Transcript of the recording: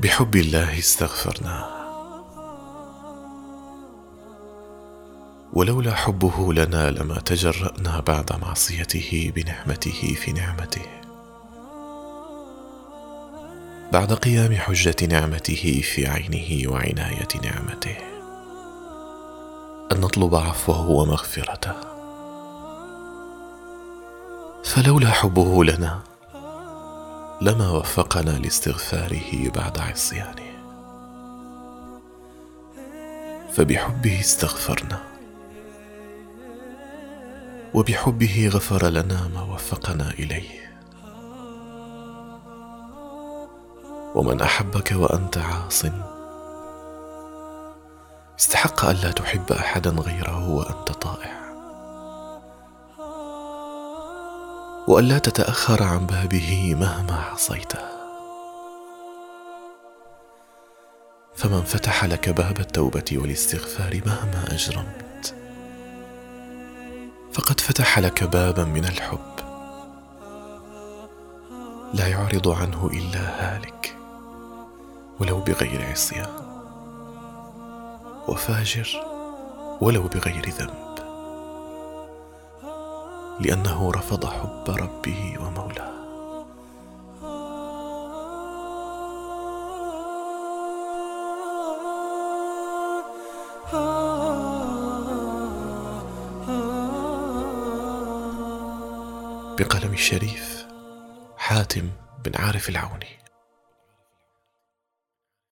بحب الله استغفرنا. ولولا حبه لنا لما تجرأنا بعد معصيته بنعمته في نعمته. بعد قيام حجة نعمته في عينه وعناية نعمته. أن نطلب عفوه ومغفرته. فلولا حبه لنا لما وفقنا لاستغفاره بعد عصيانه. فبحبه استغفرنا وبحبه غفر لنا ما وفقنا إليه. ومن أحبك وأنت عاص استحق الا تحب احدا غيره وأنت طائع. والا تتأخر عن بابه مهما عصيته فمن فتح لك باب التوبة والاستغفار مهما أجرمت فقد فتح لك بابا من الحب. لا يعرض عنه إلا هالك ولو بغير عصيان. وفاجر ولو بغير ذنب. لأنه رفض حب ربه ومولاه. بقلم الشريف حاتم بن عارف العوني.